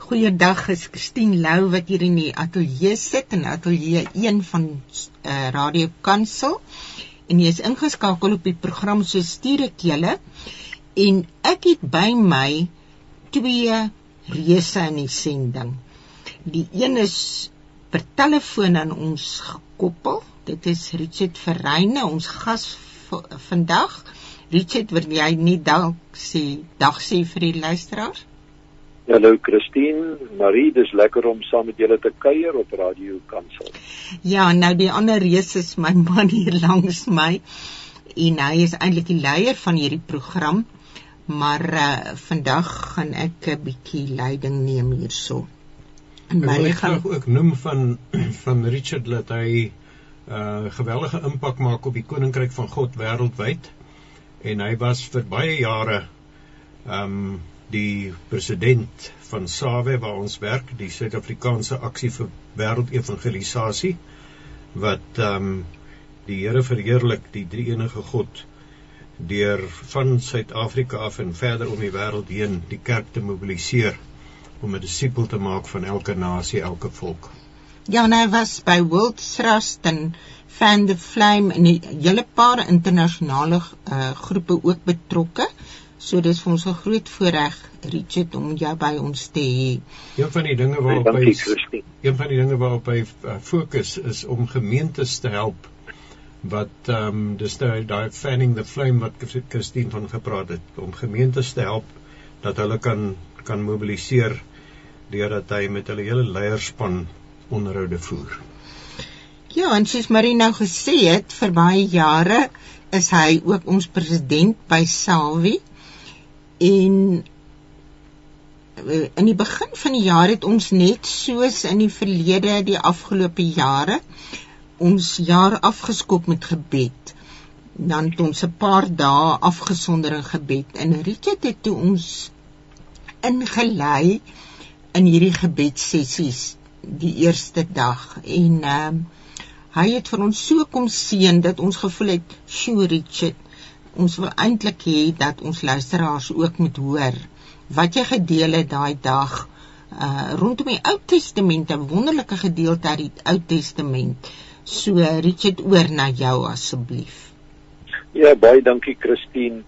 Goeiedag, is Christine Lou wat hier in die ateljee sit in ateljee 1 van uh, Radio Kansel en jy is ingeskakel op die program so stuur ek julle en ek het by my twee reëse in die sending. Die een is per telefoon aan ons gekoppel. Dit is Richard Verreyne, ons gas vandag. Richard, wil jy nie dalk sê dag sê vir die luisteraars? Hallo Christine, Marie, dis lekker om saam met julle te kuier op Radio Kansel. Ja, nou die ander reus is my man hier langs my en hy is eintlik die leier van hierdie program, maar uh, vandag gaan ek 'n bietjie leiding neem hierso. En my gaan ook noem van van Richard dat hy 'n uh, geweldige impak maak op die koninkryk van God wêreldwyd en hy was vir baie jare ehm um, die president van SAWE waar ons werk, die Suid-Afrikaanse Aksie vir Wêreldevangelisasie wat ehm um, die Here verheerlik, die drie enige God deur van Suid-Afrika af en verder om die wêreld heen die kerk te mobiliseer om 'n disipel te maak van elke nasie, elke volk. Ja, nou was by World Trust en Fan the Flame en 'n hele paar internasionale uh, groepe ook betrokke. So dis vir ons 'n groot voorreg Richard om jou by ons te hê. Een van die dinge waarop hy Een van die dinge waarop hy uh, fokus is om gemeentes te help wat ehm um, dis nou daai fanning the flame wat Christine van gepraat het om gemeentes te help dat hulle kan kan mobiliseer deurdat hy met hulle hele leierspan onderhoude voer. Ja, en soos Marie nou gesê het, vir baie jare is hy ook ons president by Salvi en eh, in die begin van die jaar het ons net soos in die verlede die afgelope jare ons jaar afgeskop met gebed. Dan het ons 'n paar dae afgesonder in gebed. En Richard het toe ons ingelei in hierdie gebedsessies die eerste dag. En ehm uh, hy het vir ons so kom seën dat ons gevoel het, "Sjoe Richard, ons wil eintlik hê dat ons luisteraars ook moet hoor wat jy gedeel het daai dag uh rondom die Ou Testament, 'n wonderlike gedeelte uit die Ou Testament. So Richard oor na jou asseblief. Ja, baie dankie Christine.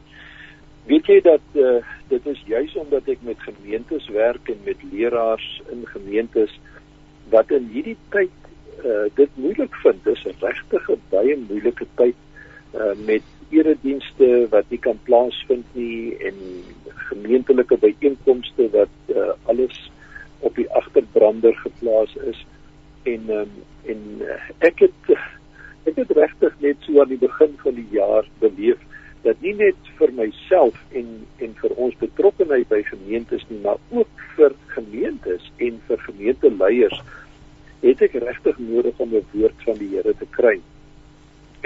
Weet jy dat uh dit is juis omdat ek met gemeentes werk en met leraars in gemeentes wat in hierdie tyd uh dit moeilik vind. Dis 'n regtig baie moeilike tyd uh met eredienste wat nie kan plaasvind nie en gemeentelike byeenkomste wat uh, alles op die agterbrander geplaas is en um, en uh, ek het ek het regtig net so aan die begin van die jaar beleef dat nie net vir myself en en vir ons betrokkeheid by gemeentes nie maar ook vir gemeentes en vir gemeenteleiers het ek regtig nodig om 'n woord van die Here te kry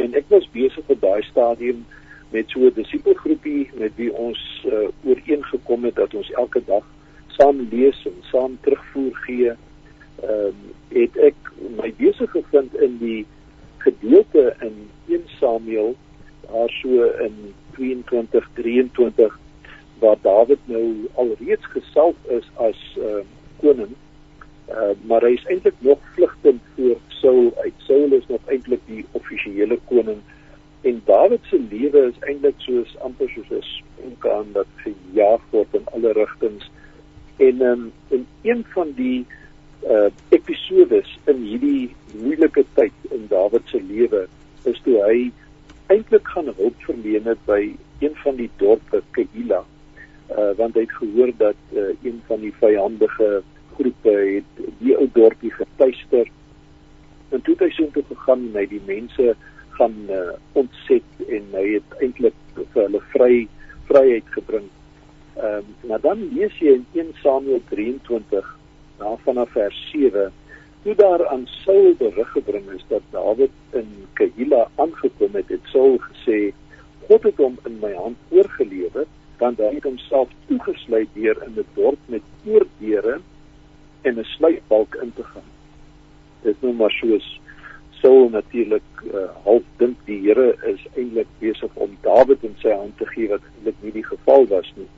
en ek was besig op daai stadium met so 'n disipelgroepie met wie ons uh, ooreengekom het dat ons elke dag saam lees en saam terugvoer gee. Ehm um, het ek my besig gevind in die gedeelte in 1 Samuel daar so in 22 23 waar Dawid nou alreeds gesalf is as uh, koning. Uh, maar hy is eintlik nog vlugtend voor Saul uit. Saul is nog eintlik die offisiële koning en Dawid se lewe is eintlik soos amper soos 'n sponkaan wat gejaag word in alle rigtings. En um, in een van die uh episodes in hierdie moeilike tyd in Dawid se lewe is toe hy eintlik gaan hulp verleen het by een van die dorpe Keila. Uh want hy het gehoor dat uh, een van die vyandige groepe het die ou dorpie getuister en toe het hy so toe gegaan en hy die mense gaan uh, ontset en hy het eintlik vir hulle vry vryheid gebring. Ehm um, maar dan lees jy in 1 Samuel 23 na vanaf vers 7 hoe daar aan Saul berig gebring is dat Dawid in Keila aangekom het, het Saul gesê God het hom in my hand oorgelewer want hy het homself toegesluit deur in 'n dorp met oordeure en 'n sluitbalk in te gaan. Dit nou maar soos Saul natuurlik uh, half dink die Here is eintlik besig om Dawid in sy hand te gee wat eintlik nie die geval was nie.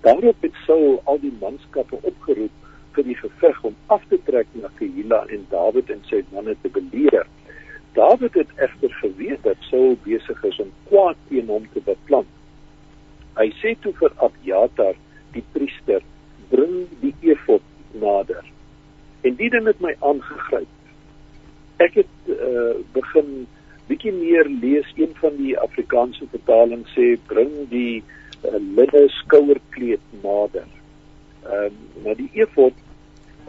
Daarop het Saul al die manskappe opgeroep vir die geveg om af te trek na Keila en Dawid en sy manne te beleer. Dawid het egter geweet dat Saul besig is om kwaad teen hom te beplan. Hy sê toe vir Abjatar, die priester, bring die efod nader. En die ding het my aangegryp. Ek het uh, begin bietjie meer lees een van die Afrikaanse vertalings sê bring die uh, linne skouerkleed nader. Ehm um, maar die efod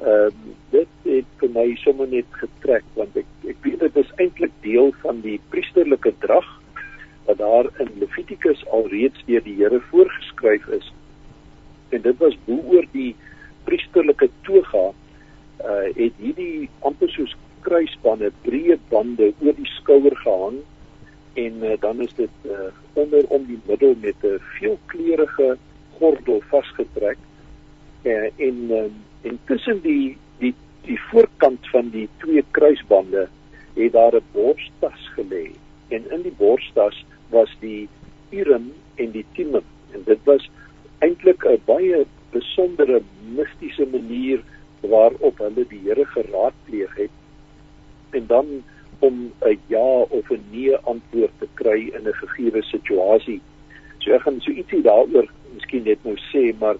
ehm um, dit het vir my sommer net getrek want ek ek weet dit is eintlik deel van die priesterlike drag wat daar in Levitikus alreeds deur die Here voorgeskryf is. En dit was beoor die priesterlike toga uh het hierdie amper soos kruisbande, breë bande oor die skouer gehang en uh, dan is dit uh, onder om die middel met 'n veelkleurige gordel vasgetrek. Uh, en uh, en tussen die die die voorkant van die twee kruisbande het daar 'n borstas gelê. En in die borstas was die urim en die timim. En dit was eintlik 'n baie besondere mistiese manier waarop hulle die Here geraadpleeg het. En dan om 'n ja of 'n nee antwoord te kry in 'n gegeewe situasie. So ek gaan so ietsie daaroor miskien net nou sê, maar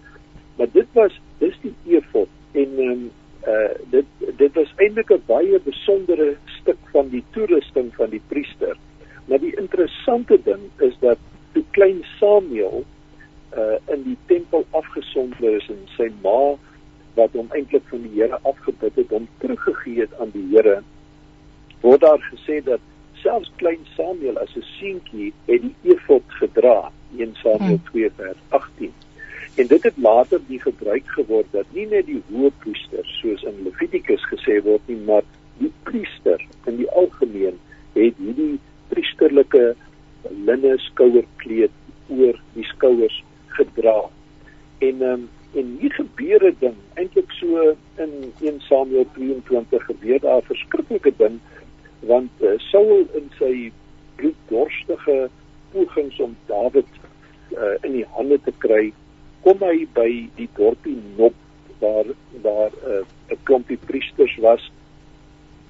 maar dit was dis die efod en um, uh dit dit was eintlik 'n baie besondere stuk van die toerusting van die priester. Maar die interessante ding is dat toe klein Samuel uh in die tempel afgesonder is en sy ma wat hom eintlik van die Here afgebid het om teruggegee het aan die Here word daar gesê dat selfs klein Samuel as 'n seentjie het die efod gedra in Samuel 2 hmm. vers 18 en dit het later die gebruik geword dat nie net die hoë priester soos in Levitikus gesê word nie maar die priester in die algemeen het hierdie priesterlike linne skouerkleed oor die skouers gedra en um, en hier gebeur 'n ding eintlik so in 1 Samuel 23 gebeur daar 'n verskriklike ding want uh, Saul in sy bloeddorstige pogings om Dawid uh, in die hande te kry, kom hy by die dorpie Nob waar daar eh, 'n uh, klompie priesters was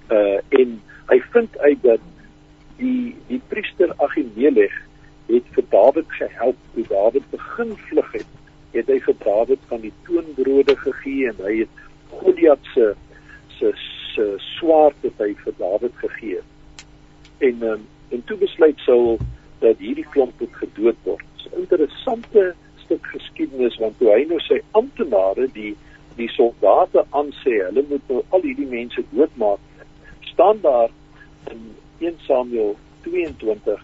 uh en hy vind uit dat die die priester Agimelech het vir Dawid gehelp toe Dawid begin vlug het het hy vir Dawid van die toonbrode gegee en hy het Goliat se se se swaard wat hy vir Dawid gegee het. En um, en toe besluit Saul dat hierdie klomp moet gedood word. 'n interessante stuk geskiedenis want toe hy nou sy amptenare die die soldate aansê hulle moet nou al hierdie mense doodmaak, staan daar in 1 Samuel 22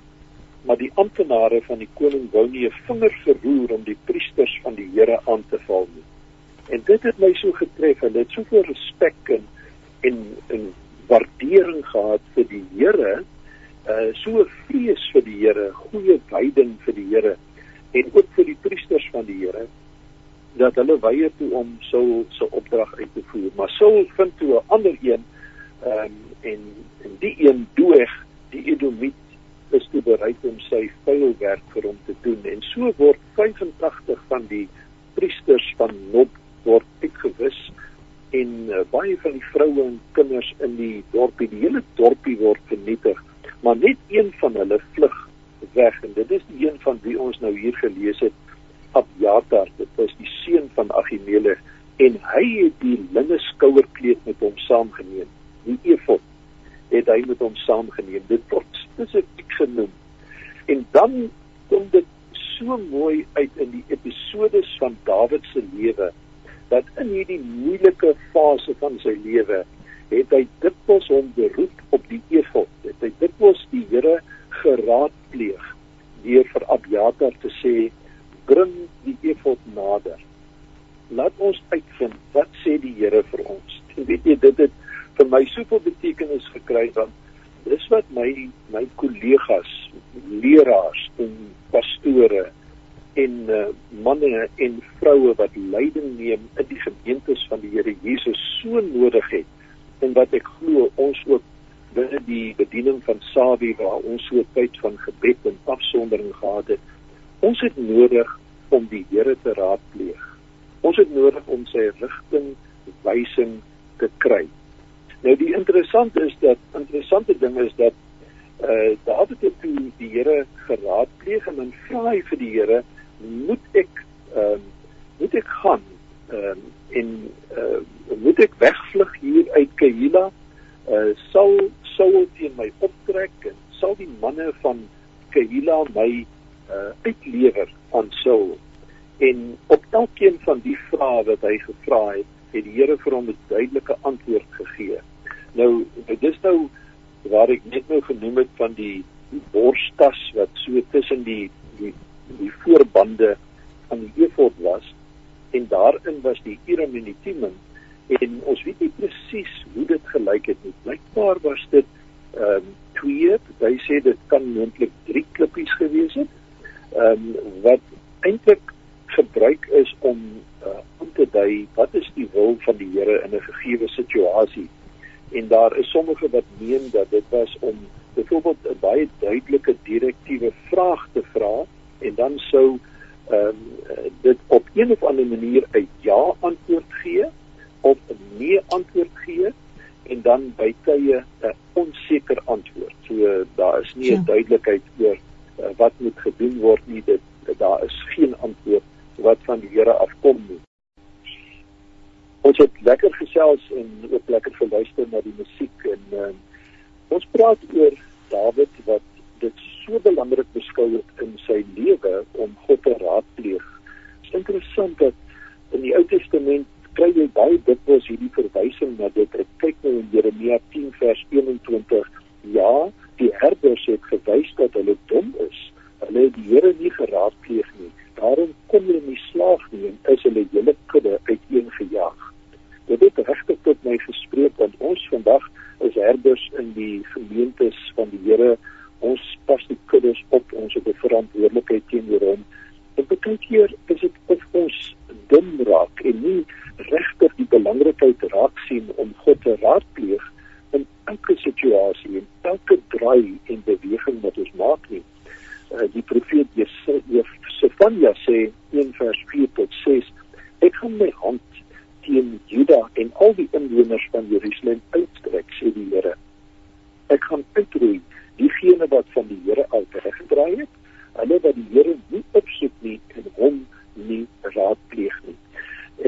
maar die amptenare van die koning wou nie 'n vinger verroer om die priesters van die Here aan te val nie. En dit het my so getref, hulle het soveel respek en en 'n waardering gehad vir die Here, uh so vrees vir die Here, goeie wyding vir die Here en ook vir die priesters van die Here dat hulle weier toe om Saul se opdrag uit te voer. Maar Saul vind toe 'n ander een ehm um, en en die een doeg die Edomit is toe bereid om sy vuil werk vir hom te doen en so word 85 van die priesters van Nob word uitgewis en uh, baie van die vroue en kinders in die dorpie, die hele dorpie word vernietig, maar net een van hulle vlug weg en dit is die een van wie ons nou hier gelees het, Abjatar, dit was die seun van Agimelech en hy het die linne skouerkleed met hom saamgeneem, die efod het hy met hom saamgeneem. Dit word spesifiek genoem. En dan kom dit so mooi uit in die episodes van Dawid se lewe dat in hierdie moeilike fase van sy lewe het hy dikwels hom beroep op die efod. Het hy dikwels die Here geraadpleeg deur vir Abjatar te sê bring die efod nader. Laat ons uitvind wat sê die Here vir ons. En weet jy dit het vir my soveel betekenis gekry want dis wat my my kollegas, leraars en pastore en uh, manne en vroue wat leiding neem in die gemeentes van die Here Jesus so nodig het en wat ek glo ons ook binne die bediening van Sabi waar ons so tyd van gebed en afsondering gehad het ons het nodig om die Here te raadpleeg Ons het nodig om sy rigting wysing te kry. Nou die interessant is dat interessante ding is dat eh uh, Dawid het toe die Here geraadpleeg en dan vra hy vir die Here, moet ek ehm uh, moet ek gaan ehm uh, en eh uh, moet ek wegvlug hier uit? Eh uh, sal Saul teen my optrek en sal die manne van Keila my eh uh, uitlewer aan Saul? En op elkeen van die vrae wat hy gevra het, het die Here vir hom 'n duidelike antwoord gegee. Nou dit is nou waar ek net nou genoem het van die borstas wat so tussen die die die voorbande van die efod was en daarin was die Urim en die Thummim en ons weet nie presies hoe dit gelyk het nie. Blykbaar was dit ehm um, twee, hy sê dit kan moontlik drie klippies gewees het. Ehm um, wat eintlik gebruik is om uh, om te dui wat is die wil van die Here in 'n gegeewe situasie. En daar is sommige wat meen dat dit was om byvoorbeeld 'n baie duidelike direktiewe vraag te vra en dan sou ehm um, dit op een of ander manier 'n ja antwoord gee of 'n nee antwoord gee en dan by tye 'n onseker antwoord. So daar is nie 'n ja. duidelikheid oor uh, wat moet gedoen word nie. Dit daar is geen antwoord wat van die Here afkom nie. Ons het lekker gesels en ook lekker geluister na die musiek en uh, ons praat oor Dawid wat dit so belangrik beskou het in sy lewe om God te raadpleeg. Dit is interessant dat in die Ou Testament kry jy baie dikwels hierdie verwysing na dit. Kyk nou in Jeremia 10 vers 21. Ja, die herders het gewys dat hulle dom is. Hulle het die Here nie geraadpleeg nie daarom kom hulle nie slaag nie en is hulle hele kudde uiteengejaag. Dit het regtig tot my gespreek want ons vandag is herders in die gemeentes van die Here. Ons pas die kuddes op, ons het 'n verantwoordelikheid teenoor hom. En baie keer is dit of ons dom raak en nie regtig die belangrikheid raak sien om God te raadpleeg in elke situasie en elke draai en beweging wat ons maak nie. Uh, die profeet Sefanja sê 1 vers 4 tot 6 ek gaan my hand teen Juda en al die inwoners van Jerusalem uitstrek sê die Here ek gaan uitroei diegene wat van die Here al weggedraai het hulle wat die Here nie opsoek nie en hom nie raadpleeg nie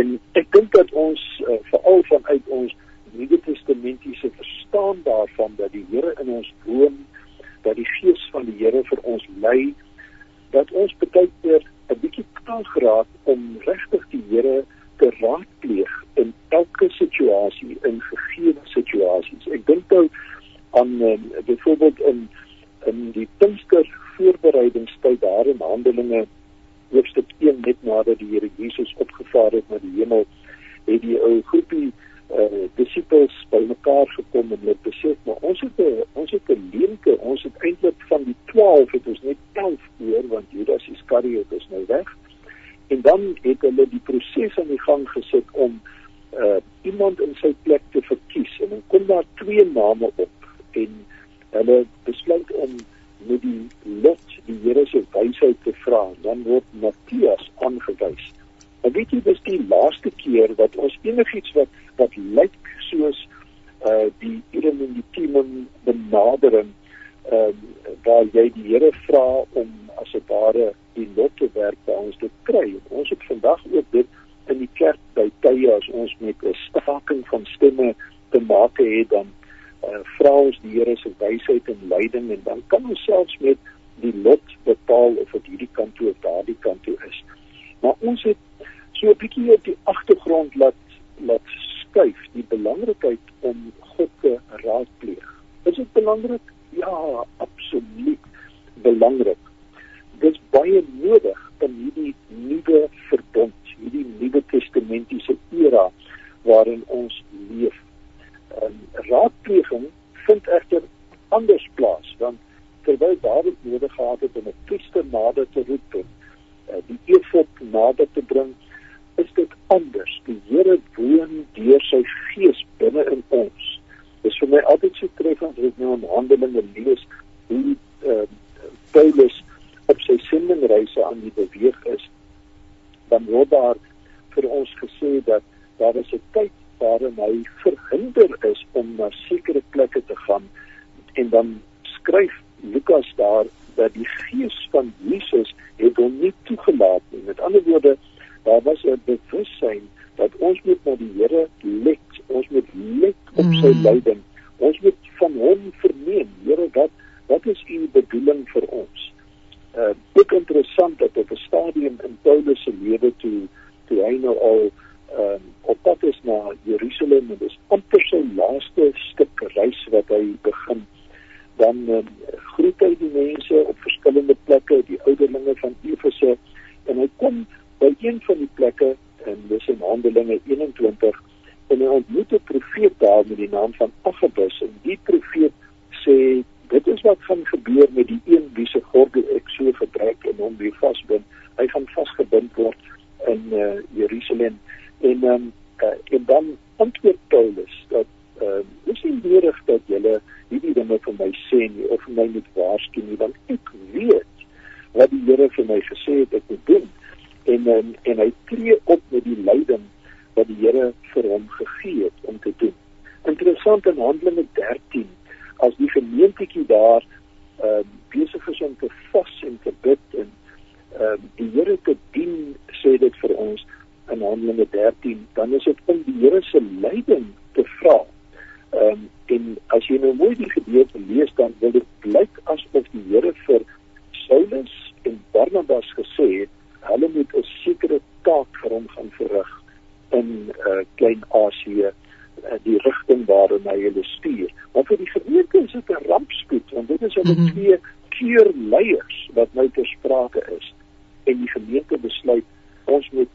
en ek dink dat ons uh, veral vanuit ons Nuwe Testamentiese verstaan daarvan dat die Here in ons woon dat die gees van die Here vir ons lei dat ons baie keer 'n bietjie kan geraak om regtig die Here te raadpleeg in elke situasie, in gegeewe situasies. Ek dink nou aan um, byvoorbeeld in in die Pinkster voorbereidingstyd daar in Handelinge hoofstuk 1 net nadat die Here Jesus opgevaar het na die hemel, het die ou groepie uh disippels bymekaar gekom en het besef maar ons het 'n ons het 'n leemte ons het eintlik van die 12 het ons net 11 oor want Judas Iskariot is nou weg. En dan het hulle die proses aan die gang gesit om uh iemand in sy plek te verkies en dan kom daar twee name op en hulle besluit om met die lot die Here se wysheid te vra dan word Matthias aangewys En weet jy dis die laaste keer wat ons enigiets wat wat lyk soos uh die Eden en die Timon benadering ehm uh, waar jy die Here vra om as 'n ware die lot te werk by ons te kry. Ons het vandag ook dit in die kerk by tye as ons met 'n staking van stemme te maak het dan vra ons die Here se wysheid en leiding en dan kan ons selfs met die lot bepaal of dit hierdie kant toe of daardie kant toe is. Maar ons het so 'n bietjie op die agtergrond laat laat skuif die belangrikheid om God te raadpleeg. Is dit belangrik? Ja, absoluut belangrik. Dit is baie nodig in hierdie nuwe verbond, hierdie nuwe testamentiese era waarin ons leef. En raadpleging vind egter anders plaas want terwyl Dawid nodig gehad het om 'n priester nader te roep en uh, die efod nader te bring, is dit anders. Die Here woon deur sy gees binne in ons. Dit is vir my altyd so treffend as ek nou in Handelinge lees hoe uh, Paulus op sy sendingreise aan die beweeg is. Dan word daar vir ons daar was 'n tyd waarin hy verhinder is om na sekere plekke te gaan en dan skryf Lukas daar dat die gees van Jesus het hom nie toegelaat nie. Met ander woorde, daar was 'n bewussyn dat ons moet na die Here let, ons moet let op sy mm. lyding. Ons moet van hom verneem, Here, wat wat is u bedoeling vir ons? Uh ook interessant dat op 'n stadium in Paulus se lewe toe toe hy nou al uh op pad is na Jerusalem en dis amper sy laaste stuk reis wat hy begin dan uh, groet hy die mense op verskillende plekke die ouderlinge van Efese en hy kom by een van die plekke en dis in Handelinge 21 en hy ontmoet 'n profeet daar met die naam van Agabus en die profeet sê dit is wat gaan gebeur met die een wie se gordel ek so hom weer vasbind. Hy gaan vasgebind word in uh, Jerusalem. En um, uh, en dan antwoord Paulus dat uh, dis nie nodig dat julle hierdie dinge vir my sê nie of vir my moet waarsku nie want ek weet wat die Here vir my gesê het ek moet doen en um, en hy tree op met die leiding wat die Here vir hom gegee het om te doen interessant in Handelinge 13 as die gemeentetjie daar uh, besig is om te vas en te bid en uh, die Here te dien sê dit vir ons in Handelinge 13, dan is dit om die Here se leiding te vra. Ehm um, en as jy nou mooi die gedeelte lees, dan wil dit blyk asof die Here vir Saulus en Barnabas gesê het, hulle moet 'n sekere taak vir hom gaan verrig in uh, Klein-Asië uh, die rigting waarin hy hulle stuur. Maar vir die gemeente is dit 'n rampspoed want dit is hulle mm -hmm. twee keer leiers wat nou ter sprake is en die gemeente besluit ons moet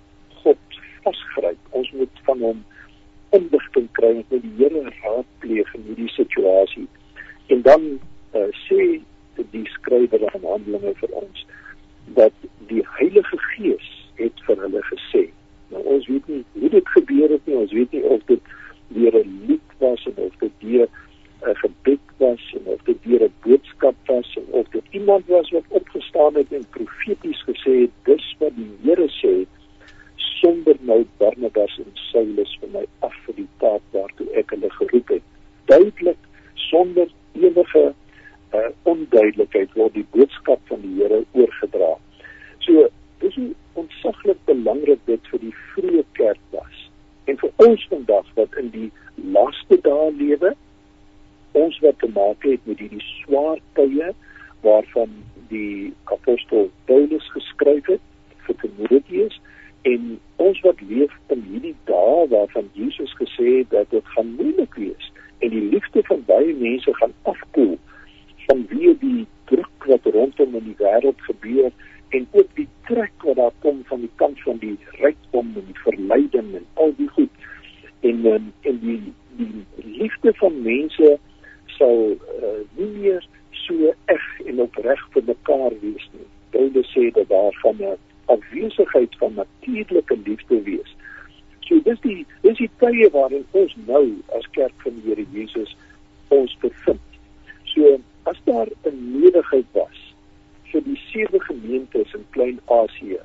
vasgryp. Ons moet van hom inligting kry en met die Here raadpleeg in hierdie situasie. En dan uh, sê die skrywer van Handelinge vir ons dat die Heilige Gees het vir hulle gesê. Nou ons weet nie hoe dit gebeur het nie. Ons weet nie of dit deur 'n lied was of dit deur 'n gebed was of dit deur 'n boodskap was of dit iemand was wat opgestaan het en profeties gesê het dis wat die Here sê sonder nou Barnabas en Saulus vir my af vir die taak waartoe ek hulle geroep het. Duidelik sonder enige uh, onduidelikheid word die boodskap van die Here oorgedra. So dis ontsaglik belangrik dit vir die vroeë kerk was. En vir ons vandag wat in die laaste dae lewe, ons wat te maak het met hierdie swaar tye waarvan die apostel Paulus geskryf het vir Timoteus En ons wat leef in hierdie dae waarvan Jesus gesê het dat dit gaan moeilik wees en die liefde van baie mense gaan afkoel vanweë die druk wat rondom in die wêreld gebeur en ook die trek wat daar kom van die kant van die rykdom en die verleiding en al die goed en en, en die die liefde van mense sal uh, nie meer so eg en opreg vir mekaar wees nie. Paulus sê dat daar van 'n afwesigheid van natuurlike liefde wees. So dis die dis die tye waarin ons nou as kerk van die Here Jesus ons bevind. So as daar 'n nodigheid was vir die sewe gemeentes in Klein-Asië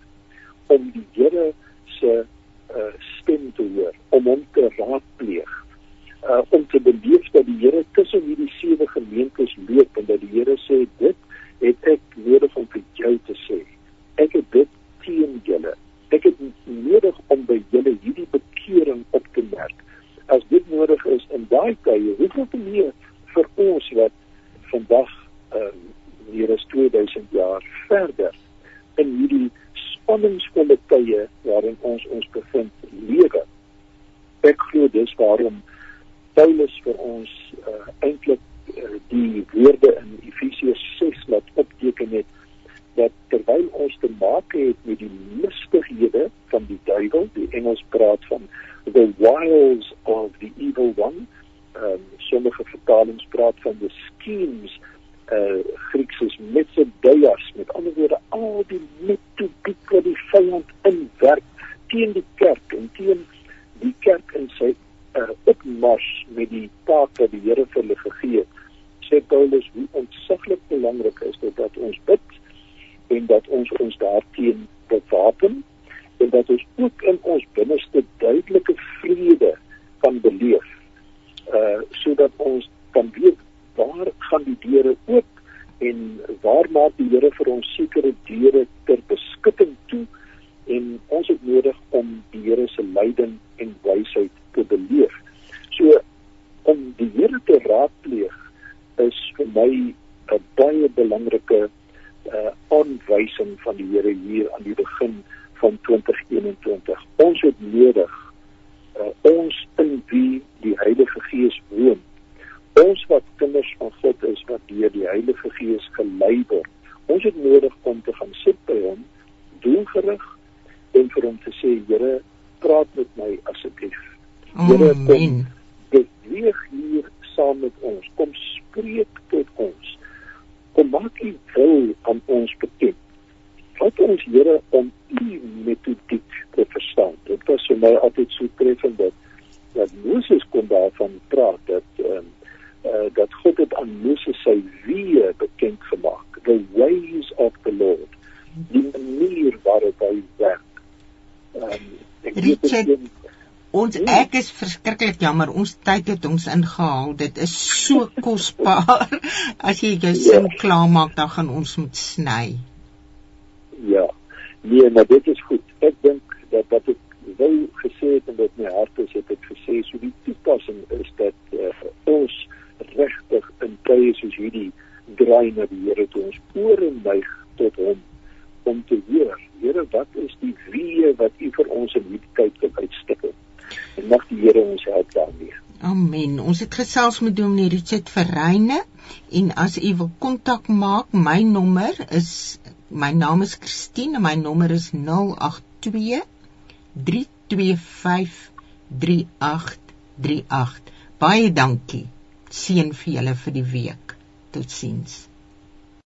om die Here se uh, stem te hoor, om hom te raadpleeg, uh, om te beleef dat die Here tussen hierdie sewe gemeentes loop en dat die Here sê dit het ek nodig om vir jou te sê. Ek het dit teen julle. Ek het nodig om by julle hierdie bekering op te merk. As dit nodig is in daai tye, hoeveel te meer vir ons wat vandag ehm um, hier is 2000 jaar verder in hierdie spanningsvolle tye waarin ons ons bevind lewe. Ek glo dis waarom Paulus vir ons uh, eintlik uh, die woorde in Efesiërs 6 laat opteken het dat terwyl ons te maak het met die mistighede van die duiwel, die Engels praat van the wiles opposed Here, kom beweeg hier saam met ons. Kom spreek tot ons. Kom maak u wil aan ons bekend. Help ons Here om u metodiek te verstaan. Dit was vir my altyd so treffend dat dat Moses kon daarvan praat dat ehm um, uh, dat God het aan Moses sy weë bekend gemaak. The ways of the Lord. Die manier waarop hy werk. Ehm um, ek weet Ons hmm. ek is verskriklik jammer. Ons tyd het ons ingehaal. Dit is so kosbaar. As jy jou sin ja. klaar maak, dan gaan ons moet sny. Ja. Nee, maar dit is goed. Ek dink dat wat ek wou gesê het en wat my hart is, het ek gesê so die toepassing is dat uh, ons regtig in tye soos hierdie draai na die Here toe ons ore buig Ons het gesels met Dominee Richard Verreyne en as u wil kontak maak, my nommer is my naam is Christine en my nommer is 082 325 3838. Baie dankie. Seën vir julle vir die week. Totsiens.